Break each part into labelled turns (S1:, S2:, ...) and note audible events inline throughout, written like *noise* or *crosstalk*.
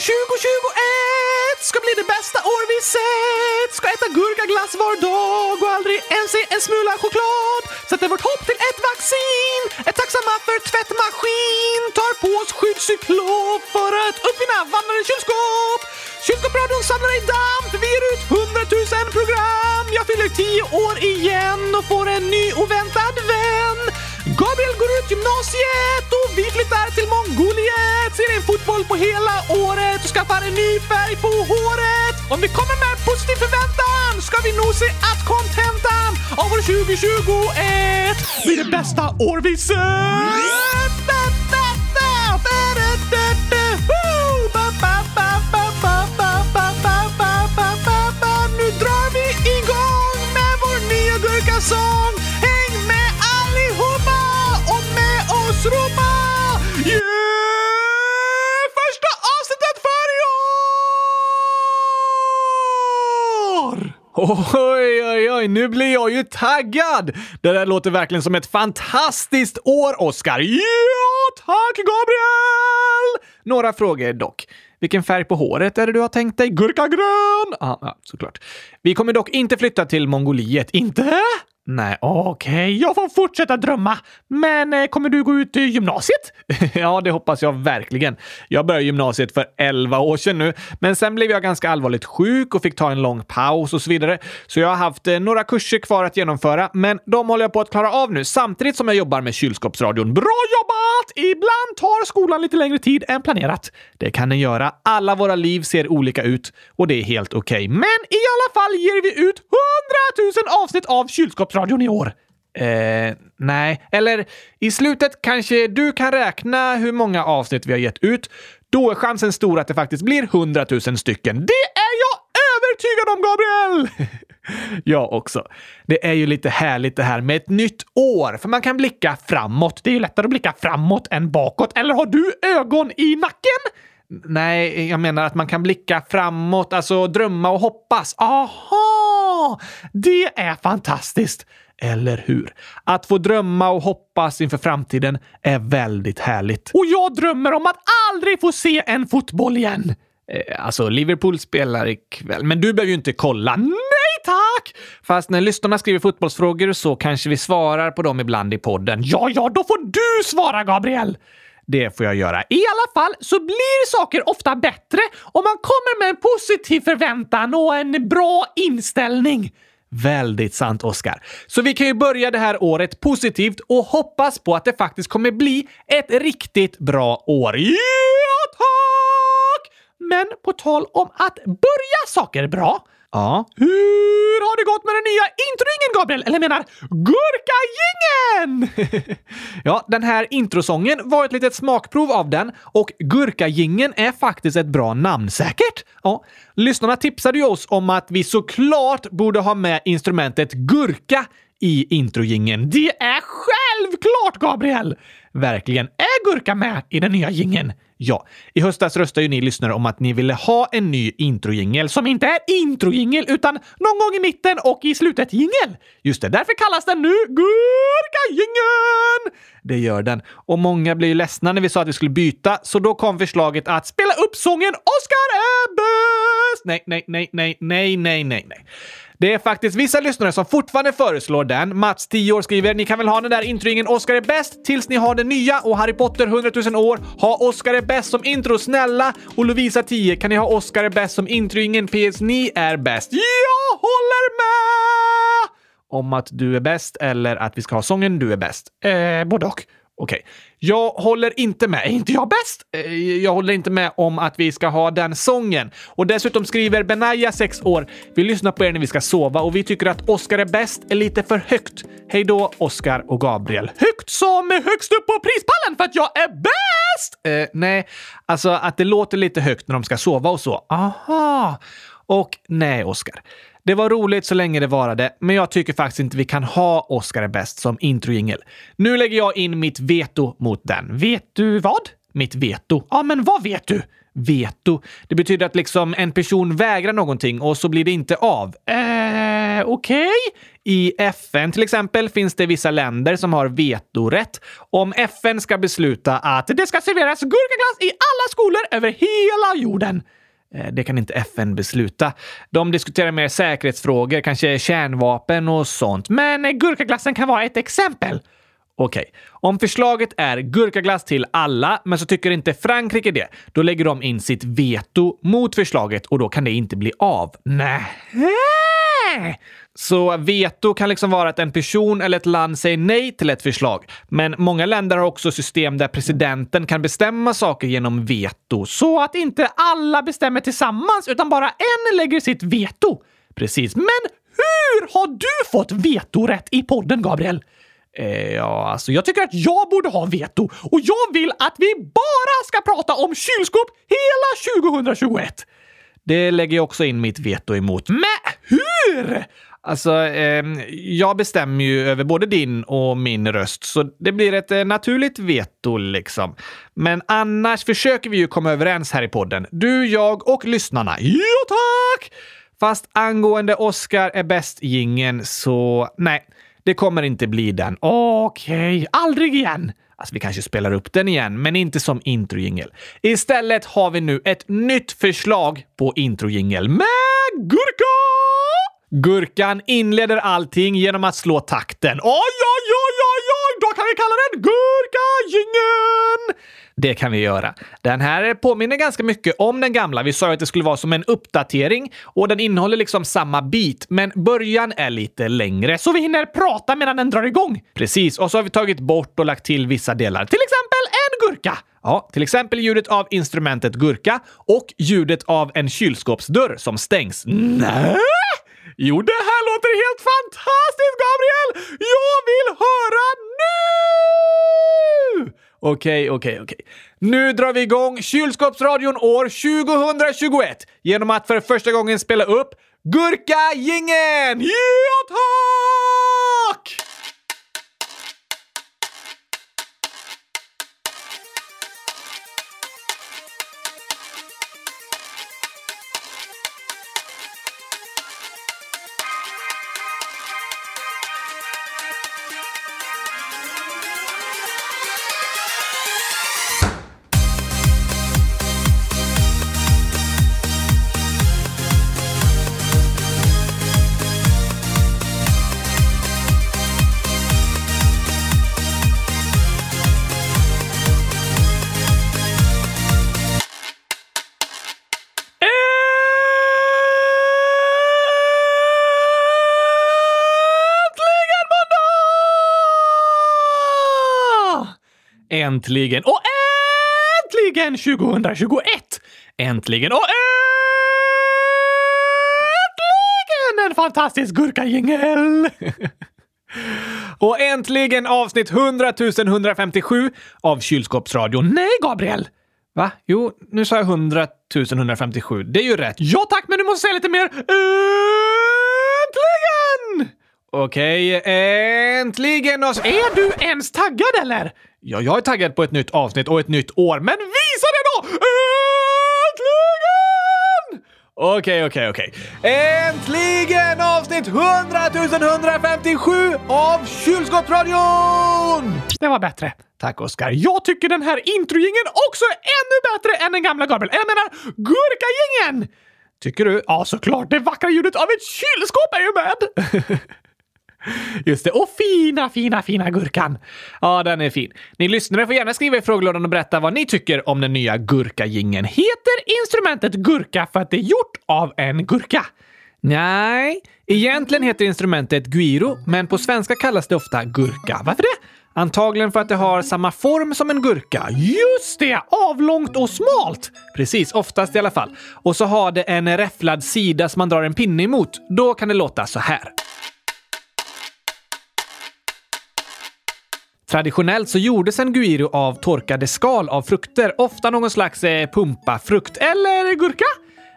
S1: 2021 ska bli det bästa år vi sett. Ska äta gurkaglass var dag och aldrig ens se en smula choklad. Sätter vårt hopp till ett vaccin. Är tacksamma för tvättmaskin. Tar på oss skyddscyklop för att uppfinna vandrande kylskåp. Kylskåpsradion samlar i damm för vi ger ut hundratusen program. Jag fyller tio år igen och får en ny oväntad vän. Gabriel går ut gymnasiet och vi flyttar till Mongoliet. Ser en fotboll på hela året och skaffar en ny färg på håret. Om vi kommer med positiv förväntan ska vi nog se att kontentan av år 2021 blir det bästa år vi sett. Oj, oj, oj, nu blir jag ju taggad! Det där låter verkligen som ett fantastiskt år, Oscar. Ja, tack Gabriel! Några frågor dock. Vilken färg på håret är det du har tänkt dig? Gurkagrön! Ah, ja, såklart. Vi kommer dock inte flytta till Mongoliet. Inte? Nej, okej, jag får fortsätta drömma. Men eh, kommer du gå ut i gymnasiet? *laughs* ja, det hoppas jag verkligen. Jag började gymnasiet för 11 år sedan nu, men sen blev jag ganska allvarligt sjuk och fick ta en lång paus och så vidare. Så jag har haft eh, några kurser kvar att genomföra, men de håller jag på att klara av nu samtidigt som jag jobbar med kylskåpsradion. Bra jobbat! Ibland tar skolan lite längre tid än planerat. Det kan den göra. Alla våra liv ser olika ut och det är helt okej. Okay. Men i alla fall ger vi ut 100 000 avsnitt av kylskåpsradion radion i år? Eh, nej. Eller i slutet kanske du kan räkna hur många avsnitt vi har gett ut. Då är chansen stor att det faktiskt blir 100 000 stycken. Det är jag övertygad om, Gabriel! *laughs* jag också. Det är ju lite härligt det här med ett nytt år, för man kan blicka framåt. Det är ju lättare att blicka framåt än bakåt. Eller har du ögon i nacken? Nej, jag menar att man kan blicka framåt, alltså drömma och hoppas. Aha! Det är fantastiskt! Eller hur? Att få drömma och hoppas inför framtiden är väldigt härligt. Och jag drömmer om att aldrig få se en fotboll igen! Eh, alltså, Liverpool spelar ikväll, men du behöver ju inte kolla. Nej tack! Fast när lyssnarna skriver fotbollsfrågor så kanske vi svarar på dem ibland i podden. Ja, ja, då får du svara, Gabriel! Det får jag göra. I alla fall så blir saker ofta bättre om man kommer med en positiv förväntan och en bra inställning. Väldigt sant, Oskar. Så vi kan ju börja det här året positivt och hoppas på att det faktiskt kommer bli ett riktigt bra år. Ja, tack! Men på tal om att börja saker bra Ja. Hur har det gått med den nya introingen, Gabriel? Eller menar Gurkagingen? *laughs* ja, den här introsången var ett litet smakprov av den och Gurkagingen är faktiskt ett bra namn säkert. Ja, lyssnarna tipsade ju oss om att vi såklart borde ha med instrumentet gurka i introjingen. Det är självklart, Gabriel! Verkligen. Är gurka med i den nya gingen? Ja, i höstas röstade ju ni lyssnare om att ni ville ha en ny introjingel som inte är introjingel utan någon gång i mitten och i slutet jingel. Just det, därför kallas den nu Gurkagingen! Det gör den. Och många blev ju ledsna när vi sa att vi skulle byta, så då kom förslaget att spela upp sången Oscar är bäst! Nej, nej, nej, nej, nej, nej, nej, nej. Det är faktiskt vissa lyssnare som fortfarande föreslår den. Mats, 10 år, skriver “Ni kan väl ha den där introingen Oscar är bäst tills ni har den nya” och Harry Potter, 100 000 år, “Ha Oscar är bäst som intro, snälla!” och Lovisa, 10 “Kan ni ha Oscar är bäst som introingen? PS, ni är bäst.” Jag håller med! Om att du är bäst eller att vi ska ha sången “Du är bäst”. Eh, både och. Okej. Okay. Jag håller inte med. Är inte jag bäst? Eh, jag håller inte med om att vi ska ha den sången. Och dessutom skriver Benaya, 6 år, vi lyssnar på er när vi ska sova och vi tycker att Oscar är bäst är lite för högt. Hej då, Oscar och Gabriel. Högt som högst upp på prispallen för att jag är bäst! Eh, nej, alltså att det låter lite högt när de ska sova och så. Aha! Och nej, Oscar. Det var roligt så länge det varade, men jag tycker faktiskt inte vi kan ha Oscar är bäst som introjingel. Nu lägger jag in mitt veto mot den. Vet du vad? Mitt veto. Ja, men vad vet du? Veto. Det betyder att liksom en person vägrar någonting och så blir det inte av. Eh, okej? Okay. I FN till exempel finns det vissa länder som har vetorätt. Om FN ska besluta att det ska serveras gurkaglass i alla skolor över hela jorden. Eh, det kan inte FN besluta. De diskuterar mer säkerhetsfrågor, kanske kärnvapen och sånt. Men eh, gurkaglassen kan vara ett exempel. Okej, okay. om förslaget är gurkaglass till alla, men så tycker inte Frankrike det, då lägger de in sitt veto mot förslaget och då kan det inte bli av. Nej. Så veto kan liksom vara att en person eller ett land säger nej till ett förslag. Men många länder har också system där presidenten kan bestämma saker genom veto, så att inte alla bestämmer tillsammans utan bara en lägger sitt veto. Precis. Men hur har du fått vetorätt i podden, Gabriel? Eh, ja, alltså jag tycker att jag borde ha veto och jag vill att vi bara ska prata om kylskåp hela 2021. Det lägger jag också in mitt veto emot. Men hur? Alltså, eh, jag bestämmer ju över både din och min röst, så det blir ett eh, naturligt veto liksom. Men annars försöker vi ju komma överens här i podden. Du, jag och lyssnarna. Ja, tack! Fast angående Oscar är bäst gingen så nej. Det kommer inte bli den. Okej, okay. aldrig igen! Alltså, vi kanske spelar upp den igen, men inte som introjingel. Istället har vi nu ett nytt förslag på introjingel med gurka! Gurkan inleder allting genom att slå takten. Oj, oj, oj, oj, oj! Då kan vi kalla den Gurkagingen! Det kan vi göra. Den här påminner ganska mycket om den gamla. Vi sa ju att det skulle vara som en uppdatering och den innehåller liksom samma bit, men början är lite längre så vi hinner prata medan den drar igång. Precis, och så har vi tagit bort och lagt till vissa delar. Till exempel en gurka. Ja, till exempel ljudet av instrumentet gurka och ljudet av en kylskåpsdörr som stängs. Nej! Jo, det här låter helt fantastiskt, Gabriel! Jag vill höra nu! Okej, okej, okej. Nu drar vi igång Kylskåpsradion år 2021 genom att för första gången spela upp Gurka-gingen! Ja, tack! Äntligen! Och äntligen 2021! Äntligen och äntligen en fantastisk gurkajingel! *laughs* och äntligen avsnitt 100 157 av Kylskåpsradion. Nej, Gabriel! Va? Jo, nu sa jag 100 157. Det är ju rätt. Ja tack, men du måste säga lite mer. Äntligen! Okej, äntligen oss. Är du ens taggad eller? Ja, jag är taggad på ett nytt avsnitt och ett nytt år, men visa det då! Äntligen! Okej, okej, okej. Äntligen avsnitt 100 157 av Kylskåpsradion! Det var bättre. Tack Oskar. Jag tycker den här introjingen också är ännu bättre än den gamla Gabriel. Jag menar gurkagängen! Tycker du? Ja, såklart. Det vackra ljudet av ett kylskåp är ju med! *laughs* Just det. Och fina, fina, fina gurkan! Ja, den är fin. Ni lyssnare får gärna skriva i frågelådan och berätta vad ni tycker om den nya gurkagingen. Heter instrumentet gurka för att det är gjort av en gurka? Nej, egentligen heter instrumentet guiro, men på svenska kallas det ofta gurka. Varför det? Antagligen för att det har samma form som en gurka. Just det! Avlångt och smalt! Precis, oftast i alla fall. Och så har det en räfflad sida som man drar en pinne emot. Då kan det låta så här. Traditionellt så gjordes en guiro av torkade skal av frukter, ofta någon slags eh, pumpafrukt eller gurka.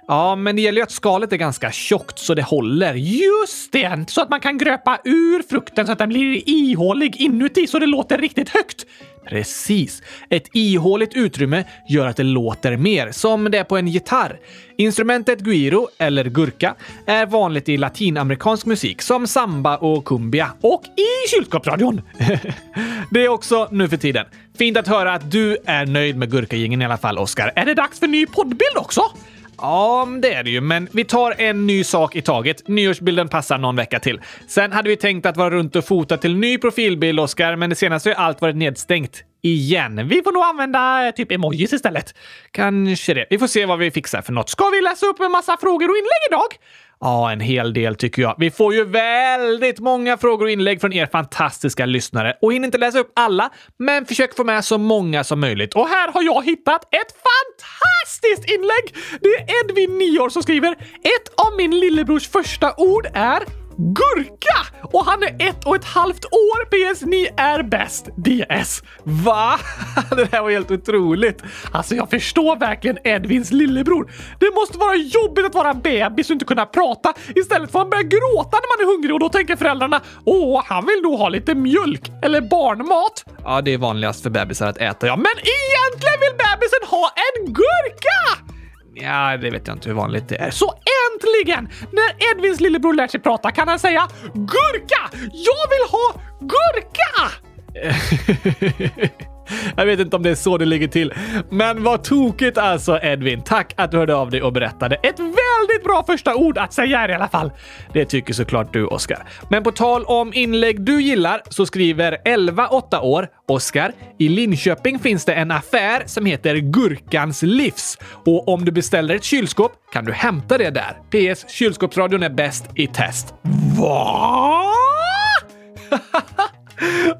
S1: Ja, men det gäller ju att skalet är ganska tjockt så det håller. Just det! Så att man kan gröpa ur frukten så att den blir ihålig inuti så det låter riktigt högt. Precis. Ett ihåligt utrymme gör att det låter mer, som det är på en gitarr. Instrumentet guiro, eller gurka, är vanligt i latinamerikansk musik som samba och cumbia. Och i kylskåpsradion! *laughs* det är också nu för tiden. Fint att höra att du är nöjd med gurkagingen i alla fall, Oskar. Är det dags för ny poddbild också? Ja, det är det ju, men vi tar en ny sak i taget. Nyårsbilden passar någon vecka till. Sen hade vi tänkt att vara runt och fota till ny profilbild, Oskar, men det senaste har allt varit nedstängt. Igen. Vi får nog använda eh, typ emojis istället. Kanske det. Vi får se vad vi fixar för något. Ska vi läsa upp en massa frågor och inlägg idag? Ja, en hel del tycker jag. Vi får ju väldigt många frågor och inlägg från er fantastiska lyssnare och hinner inte läsa upp alla, men försök få med så många som möjligt. Och här har jag hittat ett fantastiskt inlägg! Det är Edvin, 9 år, som skriver “Ett av min lillebrors första ord är Gurka! Och han är ett och ett halvt år PS. Ni är bäst DS. Va? *laughs* Det här var helt otroligt. Alltså, jag förstår verkligen Edvins lillebror. Det måste vara jobbigt att vara bebis och inte kunna prata. Istället får han börja gråta när man är hungrig och då tänker föräldrarna åh, han vill nog ha lite mjölk eller barnmat. Ja, det är vanligast för bebisar att äta, ja. Men egentligen vill bebisen ha en gurka! Ja, det vet jag inte hur vanligt det är. Så äntligen! När Edvins lillebror lär sig prata kan han säga Gurka! Jag vill ha gurka! *laughs* Jag vet inte om det är så det ligger till. Men vad tokigt alltså Edvin. Tack att du hörde av dig och berättade. Ett väldigt bra första ord att säga här i alla fall. Det tycker såklart du Oskar. Men på tal om inlägg du gillar så skriver 11 8 år Oskar. I Linköping finns det en affär som heter Gurkans livs och om du beställer ett kylskåp kan du hämta det där. PS. Kylskåpsradion är bäst i test. Va?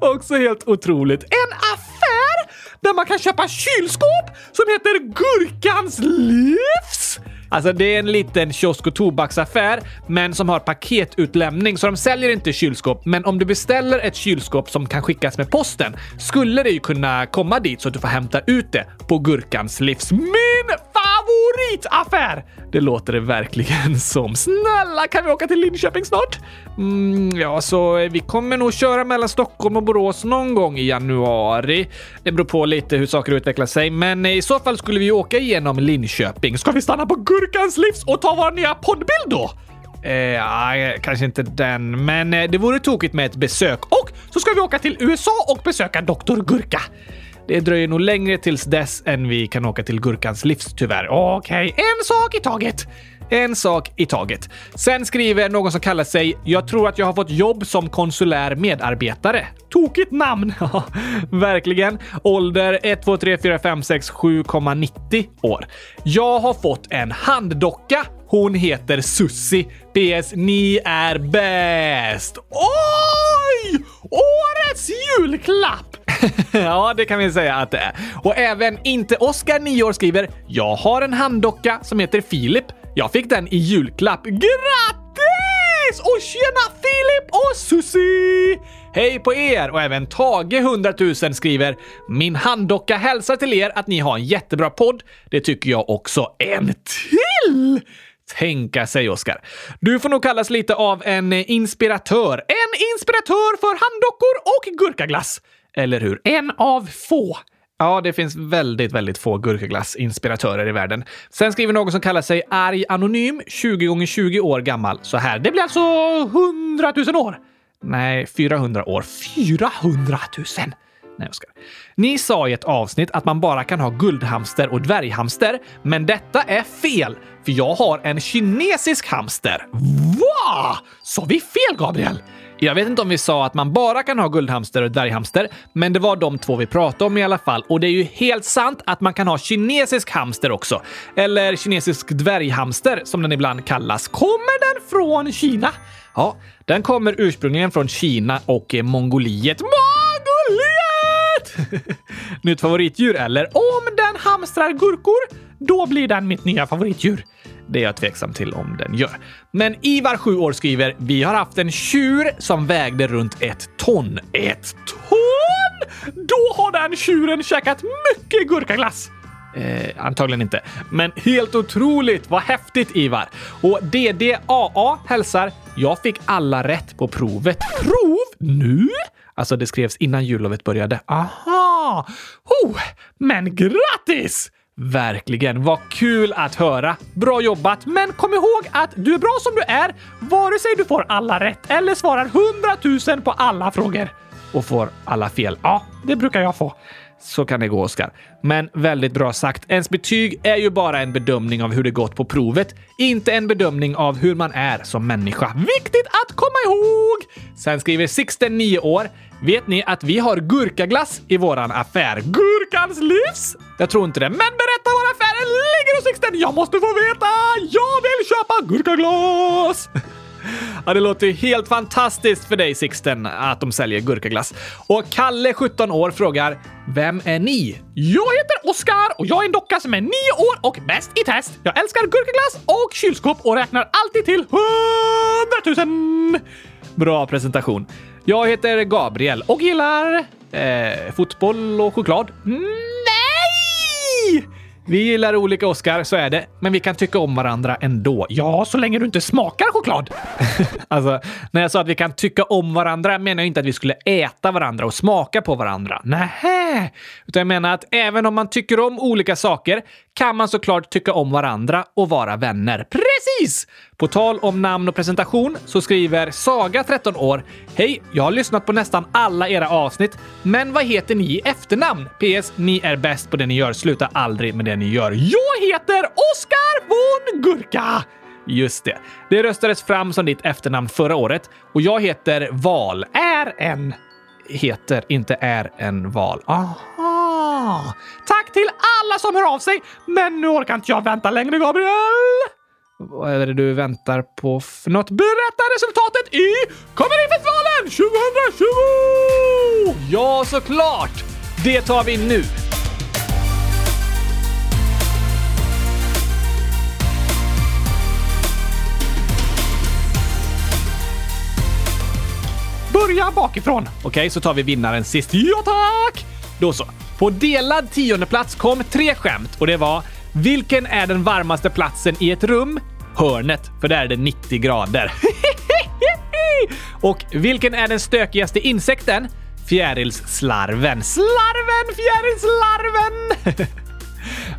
S1: *laughs* Också helt otroligt. En affär där man kan köpa kylskåp som heter Gurkans livs! Alltså det är en liten kiosk och tobaksaffär, men som har paketutlämning, så de säljer inte kylskåp. Men om du beställer ett kylskåp som kan skickas med posten skulle det ju kunna komma dit så att du får hämta ut det på Gurkans livs. Min favoritaffär! Det låter det verkligen *laughs* som. Snälla, kan vi åka till Linköping snart? Mm, ja, så vi kommer nog köra mellan Stockholm och Borås någon gång i januari. Det beror på lite hur saker utvecklar sig, men i så fall skulle vi åka igenom Linköping. Ska vi stanna på Gurkans livs och ta vår nya poddbild då? Eh, kanske inte den, men eh, det vore tokigt med ett besök. Och så ska vi åka till USA och besöka Dr. Gurka. Det dröjer nog längre tills dess än vi kan åka till Gurkans livs tyvärr. Okej, okay. en sak i taget. En sak i taget. Sen skriver någon som kallar sig “Jag tror att jag har fått jobb som konsulär medarbetare”. Tokigt namn! *laughs* Verkligen. Ålder 1, 2, 3, 4, 5, 6, 7,90 år. Jag har fått en handdocka. Hon heter Sussi. PS. Ni är bäst! Oj! Årets julklapp! *laughs* ja, det kan vi säga att det är. Och även Inte Oscar 9 år, skriver “Jag har en handdocka som heter Filip. Jag fick den i julklapp. Grattis! Och tjena Filip och Susie! Hej på er! Och även Tage 100 000 skriver “Min handdocka hälsar till er att ni har en jättebra podd. Det tycker jag också. En till!” Tänka sig, Oskar. Du får nog kallas lite av en inspiratör. En inspiratör för handdockor och gurkaglass. Eller hur? En av få. Ja, det finns väldigt, väldigt få gurkaglassinspiratörer i världen. Sen skriver någon som kallar sig Arg Anonym, 20 gånger 20 år gammal, så här. Det blir alltså 100 000 år. Nej, 400 år. 400 000! Nej, Oskar. Ni sa i ett avsnitt att man bara kan ha guldhamster och dvärghamster, men detta är fel, för jag har en kinesisk hamster. Va? Sa vi fel, Gabriel? Jag vet inte om vi sa att man bara kan ha guldhamster och dvärghamster, men det var de två vi pratade om i alla fall. Och det är ju helt sant att man kan ha kinesisk hamster också. Eller kinesisk dvärghamster som den ibland kallas. Kommer den från Kina? Ja, den kommer ursprungligen från Kina och Mongoliet. Mongoliet! *laughs* Nytt favoritdjur eller? Om den hamstrar gurkor, då blir den mitt nya favoritdjur. Det är jag tveksam till om den gör. Men Ivar, 7 år, skriver “Vi har haft en tjur som vägde runt ett ton.” Ett ton? Då har den tjuren käkat mycket gurkaglass! Eh, antagligen inte. Men helt otroligt! Vad häftigt Ivar! Och DDAA hälsar “Jag fick alla rätt på provet.” Prov? Nu? Alltså, det skrevs innan jullovet började. Aha! Oh, men grattis! Verkligen. Vad kul att höra. Bra jobbat, men kom ihåg att du är bra som du är, vare sig du får alla rätt eller svarar hundratusen på alla frågor. Och får alla fel. Ja, det brukar jag få. Så kan det gå, Oskar. Men väldigt bra sagt. Ens betyg är ju bara en bedömning av hur det gått på provet, inte en bedömning av hur man är som människa. Viktigt att komma ihåg! Sen skriver Sixten, 9 år. Vet ni att vi har gurkaglass i våran affär? Gurkans livs? Jag tror inte det, men berätta var affären ligger Sixten! Jag måste få veta! Jag vill köpa gurkaglass! *laughs* Ja, det låter ju helt fantastiskt för dig Sixten att de säljer gurkaglass. Och Kalle, 17 år, frågar Vem är ni? Jag heter Oskar och jag är en docka som är 9 år och bäst i test. Jag älskar gurkaglass och kylskåp och räknar alltid till 100 000. Bra presentation. Jag heter Gabriel och gillar eh, fotboll och choklad. Nej! Vi gillar olika Oscar, så är det. Men vi kan tycka om varandra ändå. Ja, så länge du inte smakar choklad. *laughs* alltså, när jag sa att vi kan tycka om varandra menar jag inte att vi skulle äta varandra och smaka på varandra. Nähä! Utan jag menar att även om man tycker om olika saker kan man såklart tycka om varandra och vara vänner. Precis! På tal om namn och presentation så skriver Saga, 13 år. Hej! Jag har lyssnat på nästan alla era avsnitt, men vad heter ni i efternamn? PS. Ni är bäst på det ni gör. Sluta aldrig med det ni gör. Jag heter Oskar von Gurka! Just det. Det röstades fram som ditt efternamn förra året och jag heter Val. Är en... Heter, inte är en val. Aha! Tack till alla som hör av sig, men nu orkar inte jag vänta längre, Gabriel! Vad är det du väntar på för något? Berätta resultatet i Comedifestivalen 2020! Ja, såklart! Det tar vi nu. Börja bakifrån. Okej, så tar vi vinnaren sist. Ja, tack! Då så. På delad tionde plats kom tre skämt och det var vilken är den varmaste platsen i ett rum? Hörnet, för där är det 90 grader. *laughs* och vilken är den stökigaste insekten? Fjärilsslarven. Slarven, fjärilslarven!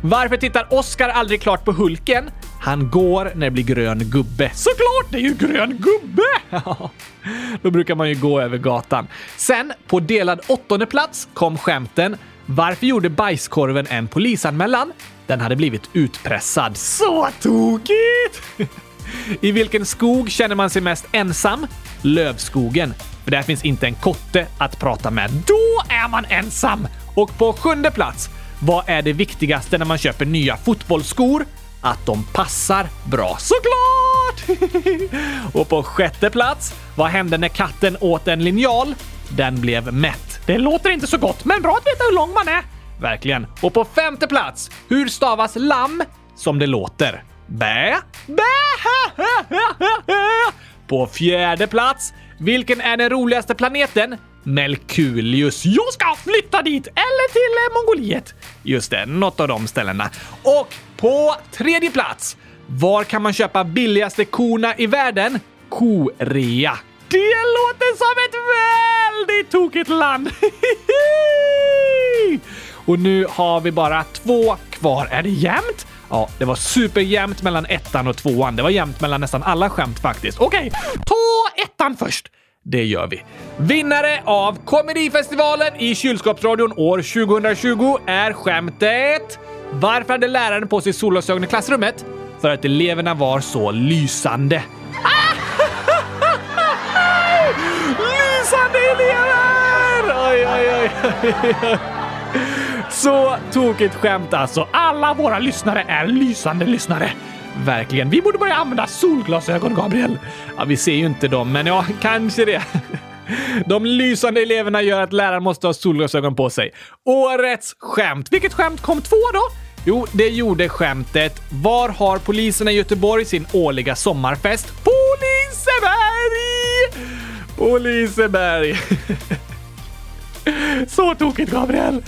S1: *laughs* Varför tittar Oscar aldrig klart på Hulken? Han går när det blir grön gubbe. Såklart, det är ju grön gubbe! *laughs* *laughs* Då brukar man ju gå över gatan. Sen, på delad åttonde plats, kom skämten varför gjorde bajskorven en polisanmälan? Den hade blivit utpressad. Så tokigt! *laughs* I vilken skog känner man sig mest ensam? Lövskogen. För där finns inte en kotte att prata med. Då är man ensam! Och på sjunde plats, vad är det viktigaste när man köper nya fotbollsskor? Att de passar bra. Såklart! *laughs* Och på sjätte plats, vad hände när katten åt en linjal? Den blev mätt. Det låter inte så gott, men bra att veta hur lång man är. Verkligen. Och på femte plats, hur stavas lamm som det låter? Bä? Bä! På fjärde plats, vilken är den roligaste planeten? Melkulius. Jag ska flytta dit! Eller till eh, Mongoliet. Just det, något av de ställena. Och på tredje plats, var kan man köpa billigaste korna i världen? Korea. Det låter som ett väldigt tokigt land! *laughs* Och nu har vi bara två kvar. Är det jämnt? Ja, det var superjämnt mellan ettan och tvåan. Det var jämnt mellan nästan alla skämt faktiskt. Okej, ta ettan först. Det gör vi. Vinnare av Komedifestivalen i Kylskåpsradion år 2020 är skämtet Varför hade läraren på sig solglasögon i klassrummet? För att eleverna var så lysande. *laughs* lysande elever! Oj, oj, oj. Så tokigt skämt alltså. Alla våra lyssnare är lysande lyssnare. Verkligen. Vi borde börja använda solglasögon, Gabriel. Ja, vi ser ju inte dem, men ja, *laughs* kanske det. De lysande eleverna gör att läraren måste ha solglasögon på sig. Årets skämt. Vilket skämt kom två då? Jo, det gjorde skämtet “Var har poliserna i Göteborg sin årliga sommarfest?” På Liseberg! På Liseberg. *laughs* Så tokigt, Gabriel!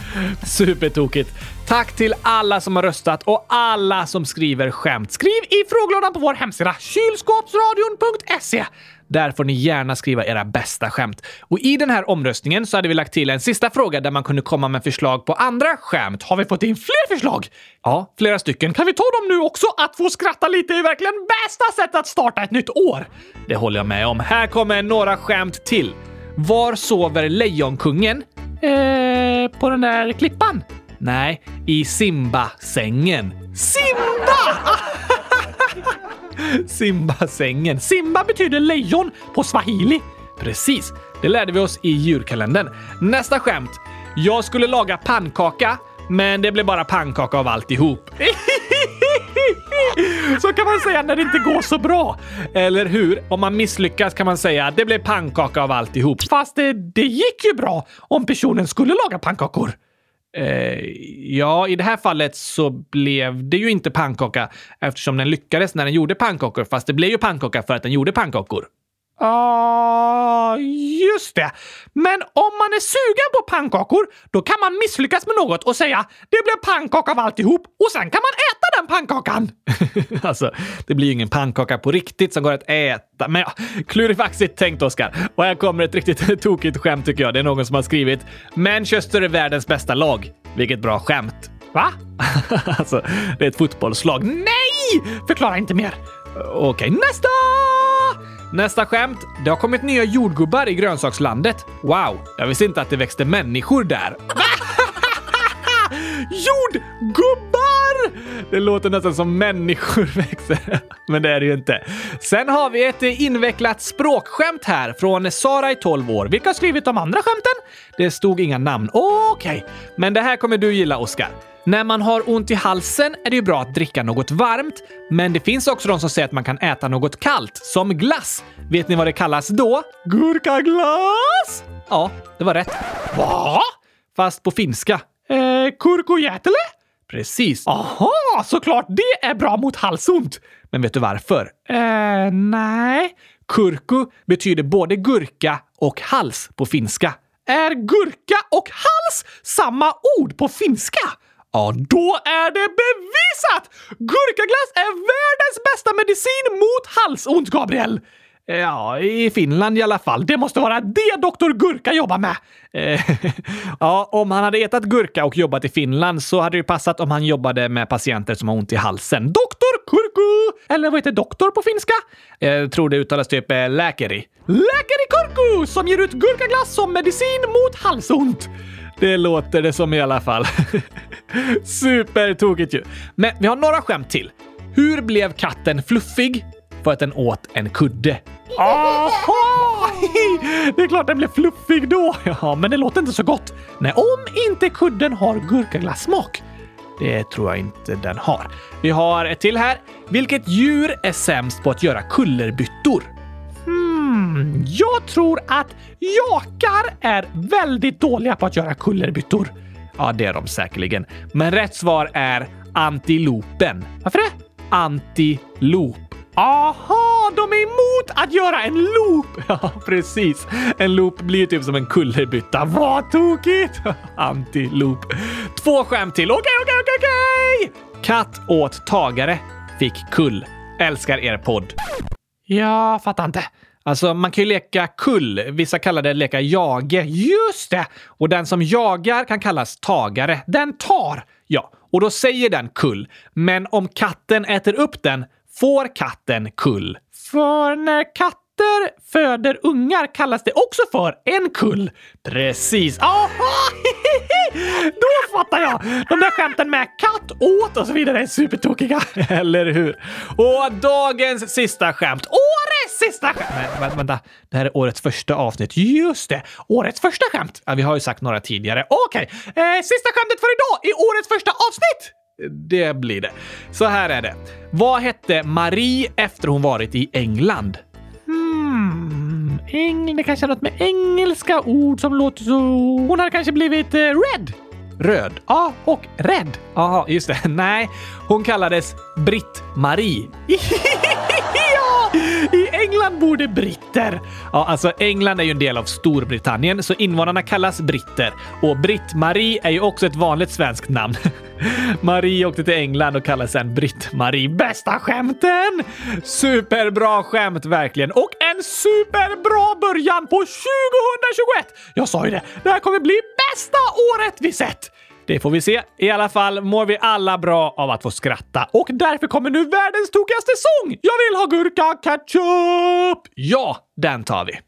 S1: Supertokigt. Tack till alla som har röstat och alla som skriver skämt. Skriv i frågelådan på vår hemsida kylskåpsradion.se. Där får ni gärna skriva era bästa skämt. Och i den här omröstningen så hade vi lagt till en sista fråga där man kunde komma med förslag på andra skämt. Har vi fått in fler förslag? Ja, flera stycken. Kan vi ta dem nu också? Att få skratta lite är verkligen bästa sättet att starta ett nytt år. Det håller jag med om. Här kommer några skämt till. Var sover Lejonkungen? Eh, på den där klippan? Nej, i Simba-sängen. Simba! *laughs* Simba-sängen. Simba betyder lejon på swahili. Precis, det lärde vi oss i djurkalendern. Nästa skämt. Jag skulle laga pannkaka, men det blev bara pannkaka av alltihop. *laughs* Så kan man säga när det inte går så bra. Eller hur? Om man misslyckas kan man säga det blev pannkaka av alltihop. Fast det, det gick ju bra om personen skulle laga pannkakor. Eh, ja, i det här fallet så blev det ju inte pannkaka eftersom den lyckades när den gjorde pannkakor, fast det blev ju pannkaka för att den gjorde pannkakor. Ja, uh, just det. Men om man är sugen på pannkakor, då kan man misslyckas med något och säga det blev pannkaka av alltihop och sen kan man äta den pannkakan. *laughs* alltså, det blir ju ingen pannkaka på riktigt som går att äta. Men ja, klurifaxigt tänkt Oskar. Och här kommer ett riktigt *laughs* tokigt skämt tycker jag. Det är någon som har skrivit Manchester är världens bästa lag. Vilket bra skämt. Va? *laughs* alltså, det är ett fotbollslag. Nej! Förklara inte mer. Okej, okay, nästa! Nästa skämt. Det har kommit nya jordgubbar i grönsakslandet. Wow, jag visste inte att det växte människor där. *laughs* Jordgubbar! Det låter nästan som människor *laughs* växer, men det är det ju inte. Sen har vi ett invecklat språkskämt här från Sara i 12 år. Vilka har skrivit de andra skämten? Det stod inga namn. Okej, okay. men det här kommer du gilla, Oskar. När man har ont i halsen är det ju bra att dricka något varmt, men det finns också de som säger att man kan äta något kallt, som glass. Vet ni vad det kallas då? Gurkaglass! Ja, det var rätt. Va? Fast på finska. Eh, kurkujätele? Precis. Aha, såklart det är bra mot halsont. Men vet du varför? Eh, nej. Kurku betyder både gurka och hals på finska. Är gurka och hals samma ord på finska? Ja, då är det bevisat! Gurkaglass är världens bästa medicin mot halsont, Gabriel! Eh, ja, i Finland i alla fall. Det måste vara det Doktor Gurka jobbar med. Eh, *laughs* ja, om han hade ätit gurka och jobbat i Finland så hade det passat om han jobbade med patienter som har ont i halsen. Doktor Kurku! Eller vad heter doktor på finska? Jag tror det uttalas typ läkeri. Läkeri Kurku som ger ut gurkaglass som medicin mot halsont. Det låter det som i alla fall. *laughs* Supertokigt ju. Men vi har några skämt till. Hur blev katten fluffig? För att den åt en kudde. Aha! *laughs* Det är klart den blev fluffig då. *laughs* Ja, men det låter inte så gott. Nej, om inte kudden har gurkaglassmak. Det tror jag inte den har. Vi har ett till här. Vilket djur är sämst på att göra kullerbyttor? Hmm, jag tror att jakar är väldigt dåliga på att göra kullerbyttor. Ja, det är de säkerligen. Men rätt svar är antilopen. Varför det? Antilop. Aha, de är emot att göra en loop! *laughs* Ja, precis. En loop blir typ som en kullerbytta. Vad tokigt! *laughs* Antilop. Två skämt till. Okej, okej, okej, okej! Katt åt tagare. Fick kull. Älskar er podd. Jag fattar inte. Alltså, man kan ju leka kull. Vissa kallar det leka jage. Just det! Och den som jagar kan kallas tagare. Den tar. Ja, och då säger den kull. Men om katten äter upp den får katten kull. För när katten katter föder ungar kallas det också för en kull. Precis. Aha! *laughs* Då fattar jag! De där skämten med katt, åt och så vidare är supertokiga. *laughs* Eller hur? Och dagens sista skämt. Årets sista skämt! Men, vänta, det här är årets första avsnitt. Just det! Årets första skämt! Ja, vi har ju sagt några tidigare. Okej, okay. eh, sista skämtet för idag i årets första avsnitt! Det blir det. Så här är det. Vad hette Marie efter hon varit i England? Hmm, det kanske är något med engelska ord som låter så... Hon hade kanske blivit eh, red. Röd. Ja, och rädd. Jaha, just det. *laughs* Nej, hon kallades Britt-Marie. *laughs* ja,
S2: I England bor det britter. Ja, alltså England är ju en del av Storbritannien, så invånarna kallas britter. Och Britt-Marie är ju också ett vanligt svenskt namn. *laughs* Marie åkte till England och kallades sen Britt-Marie. Bästa skämten! Superbra skämt verkligen. Och en superbra början på 2021! Jag sa ju det, det här kommer bli bästa året vi sett! Det får vi se. I alla fall mår vi alla bra av att få skratta och därför kommer nu världens tokigaste sång! Jag vill ha gurka ketchup! Ja, den tar vi.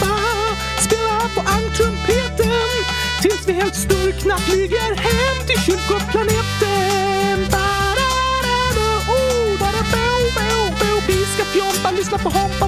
S2: Vi helt sturkna flyger hem till kylskåpsplaneten. Ba-da-da-da, oh, ba-da-bo-bo-bo. Vi ska fjompa, lyssna på Hoppa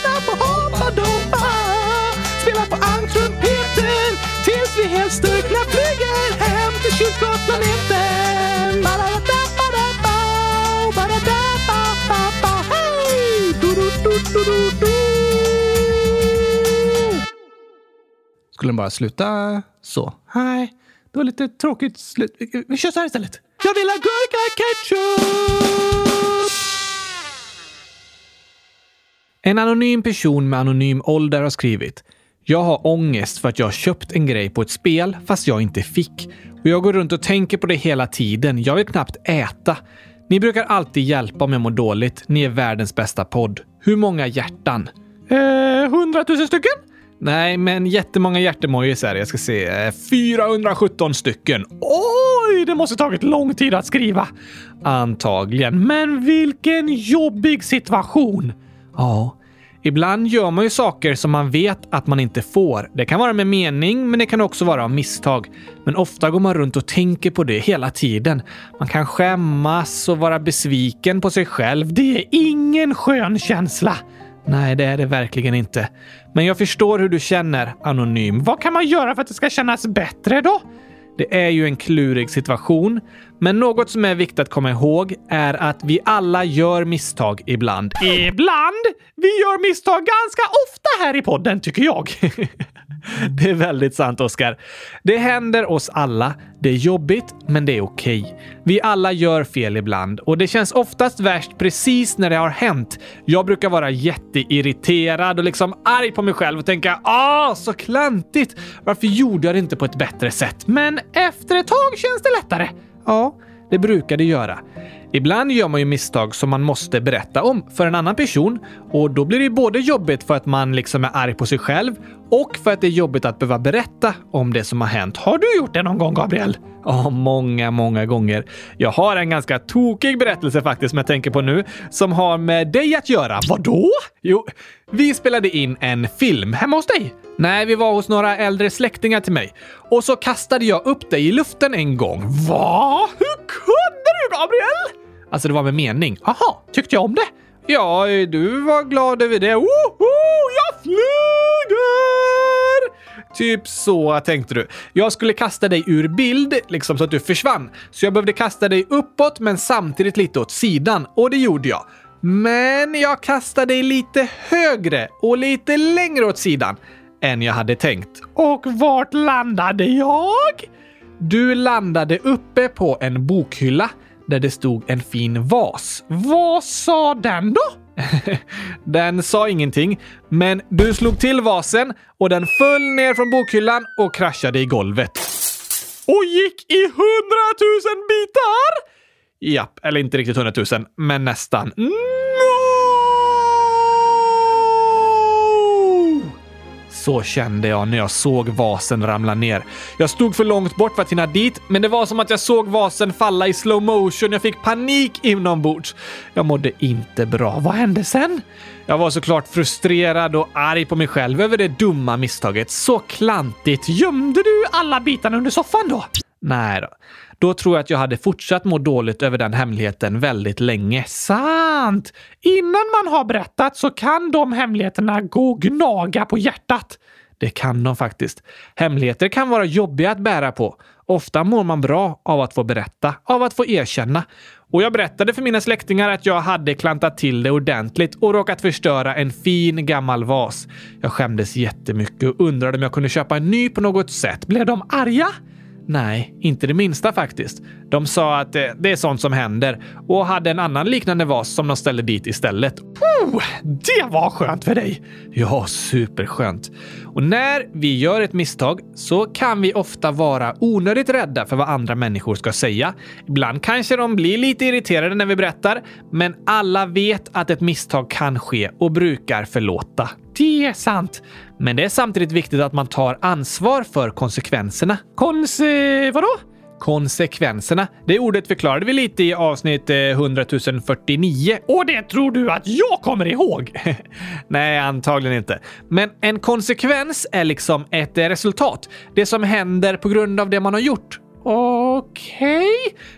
S2: lyssna på Hoppa Dompa. Spela på almtrumpeten tills vi helt styrkna flyger hem till kylskåpsplaneten.
S3: Skulle den bara sluta så?
S2: Nej, det var lite tråkigt slut. Vi kör så här istället. Jag vill ha gurka ketchup! En anonym person med anonym ålder har skrivit jag har ångest för att jag har köpt en grej på ett spel fast jag inte fick. Och jag går runt och tänker på det hela tiden. Jag vill knappt äta. Ni brukar alltid hjälpa om jag mår dåligt. Ni är världens bästa podd. Hur många hjärtan? Eh, hundratusen stycken? Nej, men jättemånga hjärtemojis är det. Jag ska se. Eh, 417 stycken. Oj, det måste tagit lång tid att skriva. Antagligen. Men vilken jobbig situation. Ja,
S1: Ibland gör man ju saker som man vet att man inte får. Det kan vara med mening, men det kan också vara av misstag. Men ofta går man runt och tänker på det hela tiden. Man kan skämmas och vara besviken på sig själv. Det är ingen skön känsla. Nej, det är det verkligen inte. Men jag förstår hur du känner, Anonym. Vad kan man göra för att det ska kännas bättre då? Det är ju en klurig situation, men något som är viktigt att komma ihåg är att vi alla gör misstag ibland. Ibland? Vi gör misstag ganska ofta här i podden, tycker jag. *laughs* *laughs* Det är väldigt sant, Oskar. Det händer oss alla. Det är jobbigt, men det är okej. Okay. Vi alla gör fel ibland och det känns oftast värst precis när det har hänt. Jag brukar vara jätteirriterad och liksom arg på mig själv och tänka “Ah, så klantigt! Varför gjorde jag det inte på ett bättre sätt?” Men efter ett tag känns det lättare. Ja, det brukar det göra. Ibland gör man ju misstag som man måste berätta om för en annan person och då blir det både jobbigt för att man liksom är arg på sig själv och för att det är jobbigt att behöva berätta om det som har hänt. Har du gjort det någon gång, Gabriel? Ja, många, många gånger. Jag har en ganska tokig berättelse faktiskt som jag tänker på nu som har med dig att göra. Vadå? Jo, vi spelade in en film hemma hos dig. Nej, vi var hos några äldre släktingar till mig. Och så kastade jag upp dig i luften en gång. Va? Hur kunde du, Gabriel? Alltså, det var med mening. Aha, tyckte jag om det? Ja, du var glad över det. Woho! Jag flyger! Typ så tänkte du. Jag skulle kasta dig ur bild, liksom så att du försvann. Så jag behövde kasta dig uppåt, men samtidigt lite åt sidan. Och det gjorde jag. Men jag kastade dig lite högre och lite längre åt sidan än jag hade tänkt. Och vart landade jag? Du landade uppe på en bokhylla där det stod en fin vas. Vad sa den då? *laughs* den sa ingenting, men du slog till vasen och den föll ner från bokhyllan och kraschade i golvet. Och gick i hundratusen bitar! Japp, eller inte riktigt hundratusen, men nästan. Mm. Så kände jag när jag såg vasen ramla ner. Jag stod för långt bort för att hinna dit, men det var som att jag såg vasen falla i slow motion. Jag fick panik inombords. Jag mådde inte bra. Vad hände sen? Jag var såklart frustrerad och arg på mig själv över det dumma misstaget. Så klantigt. Gömde du alla bitarna under soffan då? Nej då. Då tror jag att jag hade fortsatt må dåligt över den hemligheten väldigt länge. Sant! Innan man har berättat så kan de hemligheterna gå och gnaga på hjärtat. Det kan de faktiskt. Hemligheter kan vara jobbiga att bära på. Ofta mår man bra av att få berätta, av att få erkänna. Och jag berättade för mina släktingar att jag hade klantat till det ordentligt och råkat förstöra en fin gammal vas. Jag skämdes jättemycket och undrade om jag kunde köpa en ny på något sätt. Blev de arga? Nej, inte det minsta faktiskt. De sa att det, det är sånt som händer och hade en annan liknande vas som de ställde dit istället. Oh, det var skönt för dig! Ja, superskönt. Och när vi gör ett misstag så kan vi ofta vara onödigt rädda för vad andra människor ska säga. Ibland kanske de blir lite irriterade när vi berättar, men alla vet att ett misstag kan ske och brukar förlåta. Det är sant. Men det är samtidigt viktigt att man tar ansvar för konsekvenserna. Kons... vadå? Konsekvenserna. Det ordet förklarade vi lite i avsnitt eh, 100 049. Och det tror du att jag kommer ihåg? *laughs* Nej, antagligen inte. Men en konsekvens är liksom ett resultat. Det som händer på grund av det man har gjort. Okej. Okay.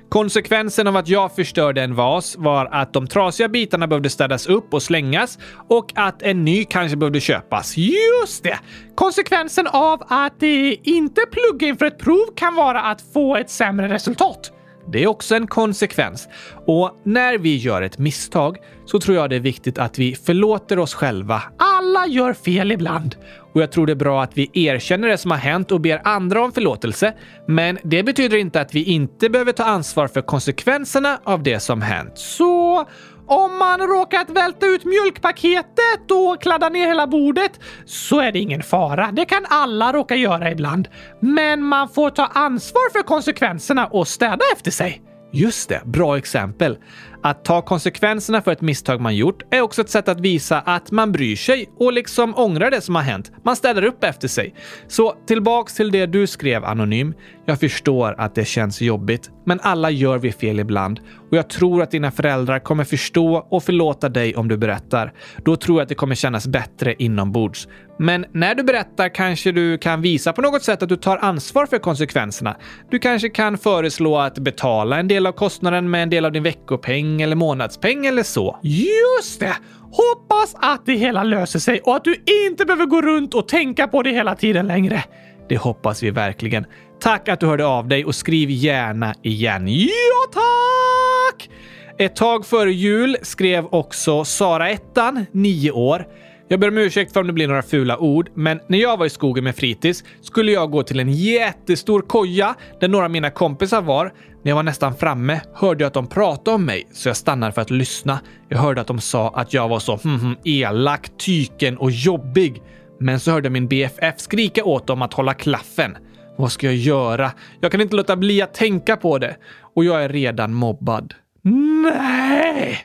S1: Konsekvensen av att jag förstörde en vas var att de trasiga bitarna behövde städas upp och slängas och att en ny kanske behövde köpas. Just det! Konsekvensen av att inte plugga inför ett prov kan vara att få ett sämre resultat. Det är också en konsekvens. Och när vi gör ett misstag så tror jag det är viktigt att vi förlåter oss själva. Alla gör fel ibland. Och jag tror det är bra att vi erkänner det som har hänt och ber andra om förlåtelse. Men det betyder inte att vi inte behöver ta ansvar för konsekvenserna av det som hänt. Så om man råkat välta ut mjölkpaketet och kladda ner hela bordet så är det ingen fara. Det kan alla råka göra ibland. Men man får ta ansvar för konsekvenserna och städa efter sig. Just det, bra exempel. Att ta konsekvenserna för ett misstag man gjort är också ett sätt att visa att man bryr sig och liksom ångrar det som har hänt. Man ställer upp efter sig. Så tillbaks till det du skrev anonym. Jag förstår att det känns jobbigt, men alla gör vi fel ibland och jag tror att dina föräldrar kommer förstå och förlåta dig om du berättar. Då tror jag att det kommer kännas bättre inombords. Men när du berättar kanske du kan visa på något sätt att du tar ansvar för konsekvenserna. Du kanske kan föreslå att betala en del av kostnaden med en del av din veckopeng eller månadspeng eller så.
S2: Just det! Hoppas att det hela löser sig och att du inte behöver gå runt och tänka på det hela tiden längre.
S1: Det hoppas vi verkligen. Tack att du hörde av dig och skriv gärna igen. Ja, tack! Ett tag före jul skrev också Sara Ettan, 9 år. Jag ber om ursäkt för om det blir några fula ord, men när jag var i skogen med fritids skulle jag gå till en jättestor koja där några av mina kompisar var. När jag var nästan framme hörde jag att de pratade om mig, så jag stannade för att lyssna. Jag hörde att de sa att jag var så hm, hm, elak, tyken och jobbig. Men så hörde min BFF skrika åt dem att hålla klaffen. Vad ska jag göra? Jag kan inte låta bli att tänka på det. Och jag är redan mobbad.
S2: Nej!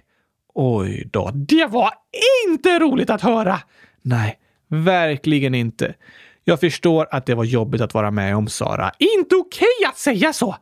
S2: Oj då, det var inte roligt att höra!
S1: Nej, verkligen inte. Jag förstår att det var jobbigt att vara med om, Sara.
S2: Inte okej okay att säga så!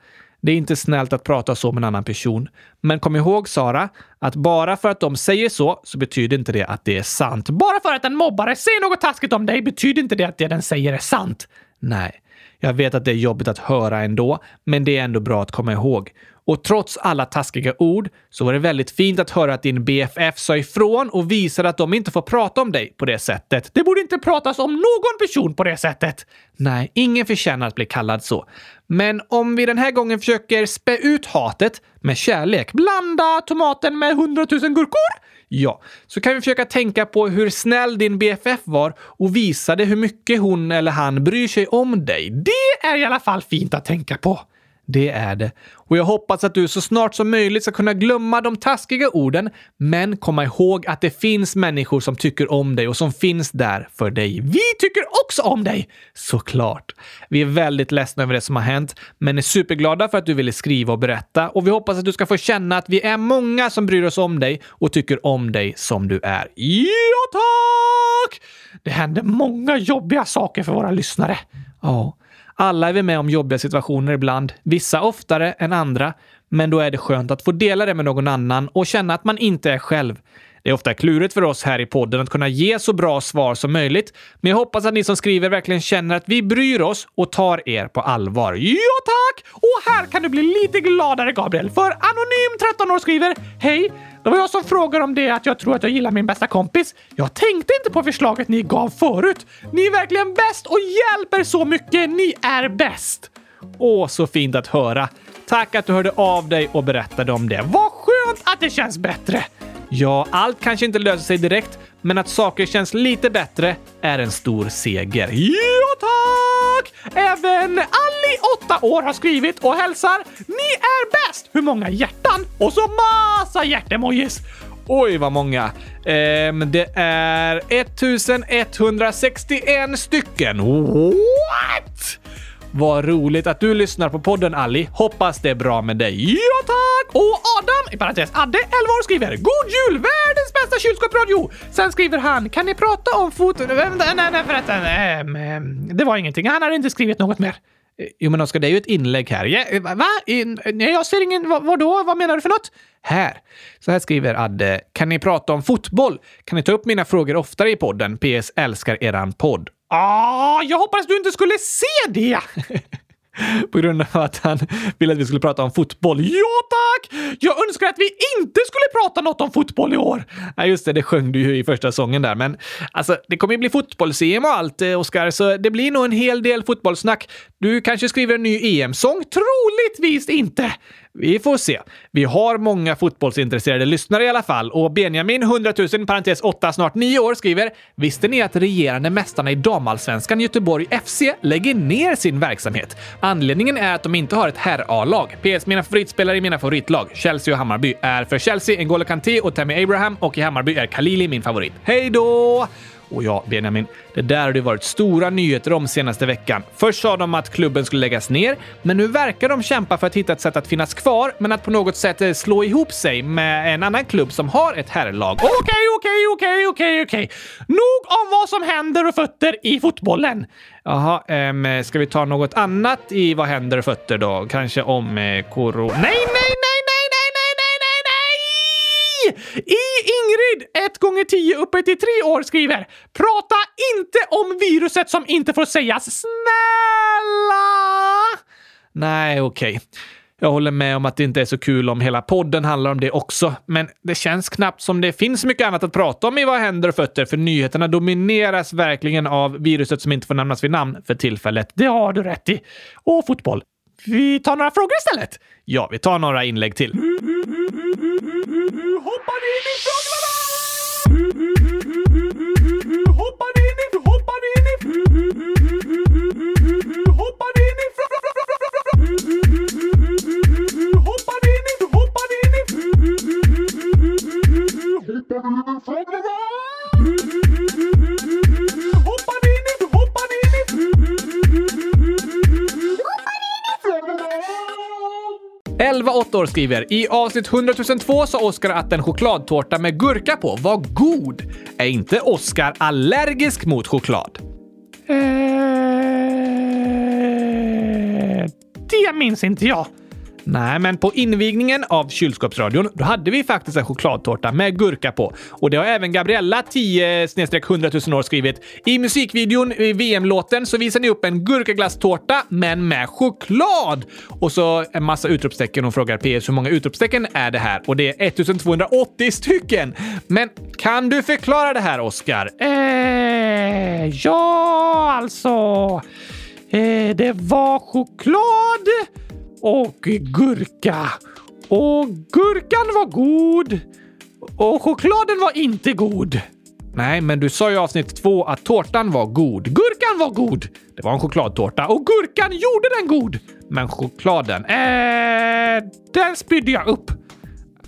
S1: Det är inte snällt att prata så med en annan person. Men kom ihåg, Sara, att bara för att de säger så, så betyder inte det att det är sant.
S2: Bara för att en mobbare säger något taskigt om dig betyder inte det att det den säger är sant.
S1: Nej, jag vet att det är jobbigt att höra ändå, men det är ändå bra att komma ihåg. Och trots alla taskiga ord så var det väldigt fint att höra att din BFF sa ifrån och visade att de inte får prata om dig på det sättet.
S2: Det borde inte pratas om någon person på det sättet.
S1: Nej, ingen förtjänar att bli kallad så. Men om vi den här gången försöker spä ut hatet med kärlek,
S2: blanda tomaten med hundratusen gurkor,
S1: Ja, så kan vi försöka tänka på hur snäll din BFF var och visade hur mycket hon eller han bryr sig om dig.
S2: Det är i alla fall fint att tänka på.
S1: Det är det. Och jag hoppas att du så snart som möjligt ska kunna glömma de taskiga orden, men komma ihåg att det finns människor som tycker om dig och som finns där för dig.
S2: Vi tycker också om dig!
S1: Såklart. Vi är väldigt ledsna över det som har hänt, men är superglada för att du ville skriva och berätta och vi hoppas att du ska få känna att vi är många som bryr oss om dig och tycker om dig som du är.
S2: Ja, tack! Det händer många jobbiga saker för våra lyssnare.
S1: Ja. Alla är vi med om jobbiga situationer ibland, vissa oftare än andra, men då är det skönt att få dela det med någon annan och känna att man inte är själv. Det är ofta klurigt för oss här i podden att kunna ge så bra svar som möjligt, men jag hoppas att ni som skriver verkligen känner att vi bryr oss och tar er på allvar.
S2: Ja, tack! Och här kan du bli lite gladare, Gabriel, för Anonym 13 år skriver Hej! Det var jag som frågade om det att jag tror att jag gillar min bästa kompis. Jag tänkte inte på förslaget ni gav förut. Ni är verkligen bäst och hjälper så mycket. Ni är bäst!
S1: Åh, så fint att höra. Tack att du hörde av dig och berättade om det.
S2: Vad skönt att det känns bättre!
S1: Ja, allt kanske inte löser sig direkt, men att saker känns lite bättre är en stor seger.
S2: Ja, tack! Även Ali, 8 år, har skrivit och hälsar “Ni är bäst!” Hur många hjärtan? Och så massa hjärtemojis!
S1: Oj, vad många. Ehm, det är 1161 stycken. What? Vad roligt att du lyssnar på podden Ali. Hoppas det är bra med dig.
S2: Ja tack! Och Adam, i parentes Adde, 11 år, skriver “God jul! Världens bästa kylskåpsradio!” Sen skriver han “Kan ni prata om fot... Nej, nej, förresten. Nej, det var ingenting. Han har inte skrivit något mer.
S1: Jo, men Oskar, det är ju ett inlägg här.
S2: Ja, eh, va? Nej, jag ser ingen... Vadå? Vad menar du för något?
S1: Här. Så här skriver Adde. Kan ni prata om fotboll? Kan ni ta upp mina frågor oftare i podden? PS. Älskar eran podd.
S2: Ah, jag hoppades du inte skulle se det! *laughs*
S1: På grund av att han ville att vi skulle prata om fotboll.
S2: Ja tack! Jag önskar att vi inte skulle prata något om fotboll i år.
S1: Ja, just det, det sjöng du ju i första sången där. Men alltså, det kommer ju bli fotbolls-EM och allt, eh, Oskar, så det blir nog en hel del fotbollssnack. Du kanske skriver en ny EM-sång?
S2: Troligtvis inte.
S1: Vi får se. Vi har många fotbollsintresserade lyssnare i alla fall och Benjamin, 100 000, parentes 8, snart 9 år, skriver “Visste ni att regerande mästarna i damallsvenskan Göteborg FC lägger ner sin verksamhet? Anledningen är att de inte har ett herr-A-lag. PS. Mina favoritspelare i mina favoritlag, Chelsea och Hammarby, är för Chelsea N'Golo Kanté och Tammy Abraham och i Hammarby är Khalili min favorit. Hej då! Och ja, Benjamin, det där har det varit stora nyheter om senaste veckan. Först sa de att klubben skulle läggas ner, men nu verkar de kämpa för att hitta ett sätt att finnas kvar, men att på något sätt eh, slå ihop sig med en annan klubb som har ett herrlag.
S2: Okej, okej, okej, okej, okej. Nog om vad som händer och fötter i fotbollen.
S1: Jaha, ähm, ska vi ta något annat i vad händer och fötter då? Kanske om eh, corona?
S2: Nej, nej, nej, i Ingrid, 1 gånger 10 uppe till 3 år, skriver “Prata inte om viruset som inte får sägas. Snälla!”
S1: Nej, okej. Jag håller med om att det inte är så kul om hela podden handlar om det också, men det känns knappt som det finns mycket annat att prata om i Vad händer och fötter, för nyheterna domineras verkligen av viruset som inte får nämnas vid namn för tillfället.
S2: Det har du rätt i. Och fotboll. Vi tar några frågor istället.
S1: Ja, vi tar några inlägg till.
S2: Hoppar in i frågorna! Hoppar in i... Hoppar in i... Hoppar in i... Hoppar in i... Hoppar in i... Hoppar
S1: 11 8 år skriver i avsnitt 100 002 sa Oskar att en chokladtårta med gurka på var god. Är inte Oskar allergisk mot choklad?
S2: Eh, det minns inte jag.
S1: Nej, men på invigningen av kylskåpsradion, då hade vi faktiskt en chokladtårta med gurka på. Och det har även Gabriella, 10 100 000 år, skrivit. I musikvideon i VM-låten så visar ni upp en gurkaglasstårta, men med choklad! Och så en massa utropstecken och frågar PS hur många utropstecken är det här? Och det är 1280 stycken! Men kan du förklara det här, Oskar?
S2: Eh, ja, alltså. Eh, det var choklad och gurka. Och gurkan var god och chokladen var inte god.
S1: Nej, men du sa i avsnitt två att tårtan var god.
S2: Gurkan var god.
S1: Det var en chokladtårta och
S2: Gurkan gjorde den god.
S1: men chokladen,
S2: Eh, den spydde jag upp.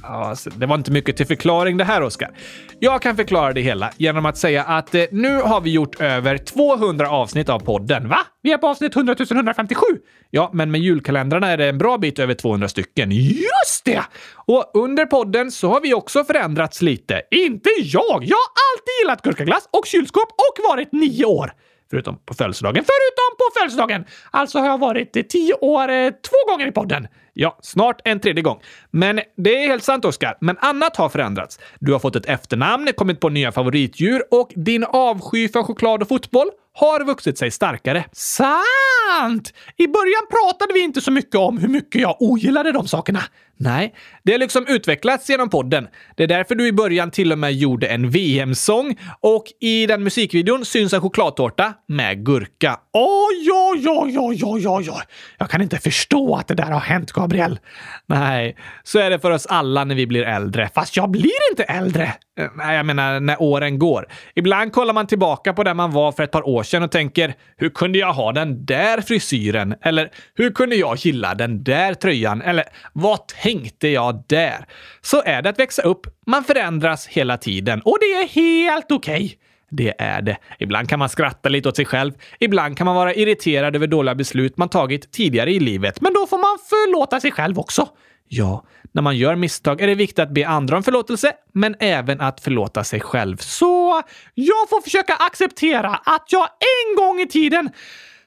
S1: Alltså, det var inte mycket till förklaring det här, Oskar. Jag kan förklara det hela genom att säga att eh, nu har vi gjort över 200 avsnitt av podden. Va?
S2: Vi är på avsnitt 100 157.
S1: Ja, men med julkalendrarna är det en bra bit över 200 stycken.
S2: Just det!
S1: Och under podden så har vi också förändrats lite.
S2: Inte jag! Jag har alltid gillat gurkaglass och kylskåp och varit nio år.
S1: Förutom på födelsedagen.
S2: Förutom på födelsedagen! Alltså har jag varit tio år eh, två gånger i podden.
S1: Ja, snart en tredje gång. Men det är helt sant, Oskar. Men annat har förändrats. Du har fått ett efternamn, kommit på nya favoritdjur och din avsky för choklad och fotboll har vuxit sig starkare.
S2: Sant! I början pratade vi inte så mycket om hur mycket jag ogillade de sakerna.
S1: Nej, det har liksom utvecklats genom podden. Det är därför du i början till och med gjorde en VM-sång och i den musikvideon syns en chokladtårta med gurka.
S2: Oj, oj, oj, oj, oj, oj, oj. Jag kan inte förstå att det där har hänt, Gabriel.
S1: Nej, så är det för oss alla när vi blir äldre.
S2: Fast jag blir inte äldre.
S1: Eh, nej, jag menar när åren går. Ibland kollar man tillbaka på där man var för ett par år sedan och tänker hur kunde jag ha den där frisyren? Eller hur kunde jag gilla den där tröjan? Eller vad tänkte jag där? Så är det att växa upp. Man förändras hela tiden och det är helt okej. Det är det. Ibland kan man skratta lite åt sig själv. Ibland kan man vara irriterad över dåliga beslut man tagit tidigare i livet.
S2: Men då får man förlåta sig själv också.
S1: Ja, när man gör misstag är det viktigt att be andra om förlåtelse, men även att förlåta sig själv.
S2: Så jag får försöka acceptera att jag en gång i tiden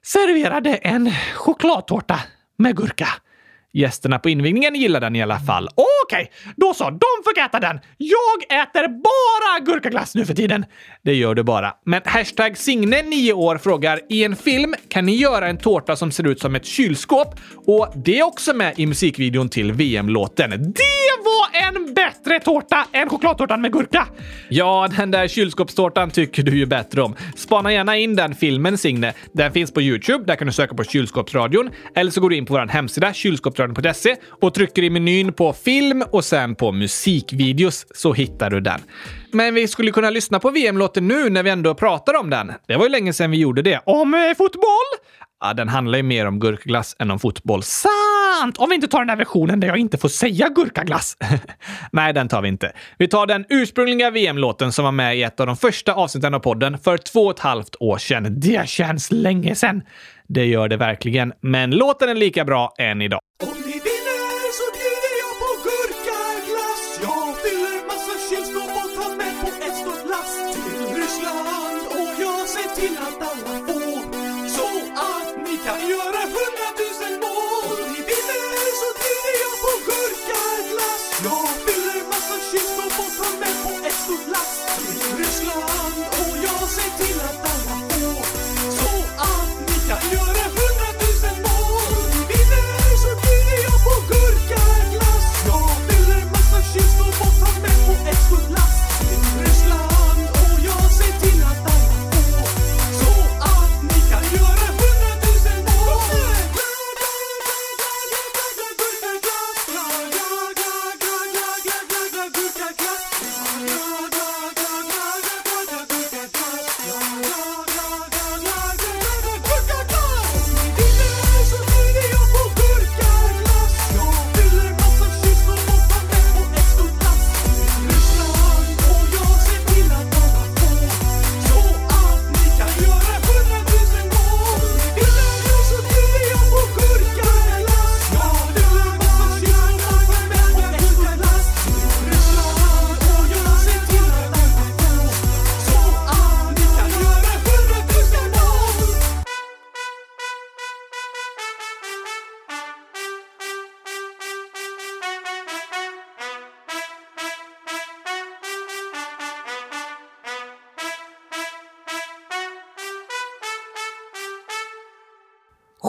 S2: serverade en chokladtårta med gurka.
S1: Gästerna på invigningen gillar den i alla fall.
S2: Okej, då så. De fick äta den. Jag äter bara gurkaglass nu för tiden.
S1: Det gör du bara. Men hashtag Signe, 9 år, frågar i en film kan ni göra en tårta som ser ut som ett kylskåp? Och det är också med i musikvideon till VM-låten.
S2: Det var en bättre tårta än chokladtårtan med gurka.
S1: Ja, den där kylskåpstårtan tycker du ju bättre om. Spana gärna in den filmen, Signe. Den finns på Youtube. Där kan du söka på Kylskåpsradion. Eller så går du in på vår hemsida, kylskåpsradion.se och trycker i menyn på film och sen på musikvideos så hittar du den. Men vi skulle kunna lyssna på VM-låten nu när vi ändå pratar om den. Det var ju länge sedan vi gjorde det.
S2: Om eh, fotboll?
S1: Ja, den handlar ju mer om gurkglass än om fotboll.
S2: Sant!
S1: Sant! Om vi inte tar den där versionen där jag inte får säga gurkaglass. *laughs*
S2: Nej, den tar vi inte. Vi tar den ursprungliga VM-låten som var med i ett av de första avsnitten av podden för två och ett halvt år sedan.
S1: Det känns länge sedan.
S2: Det gör det verkligen, men låten är lika bra än idag.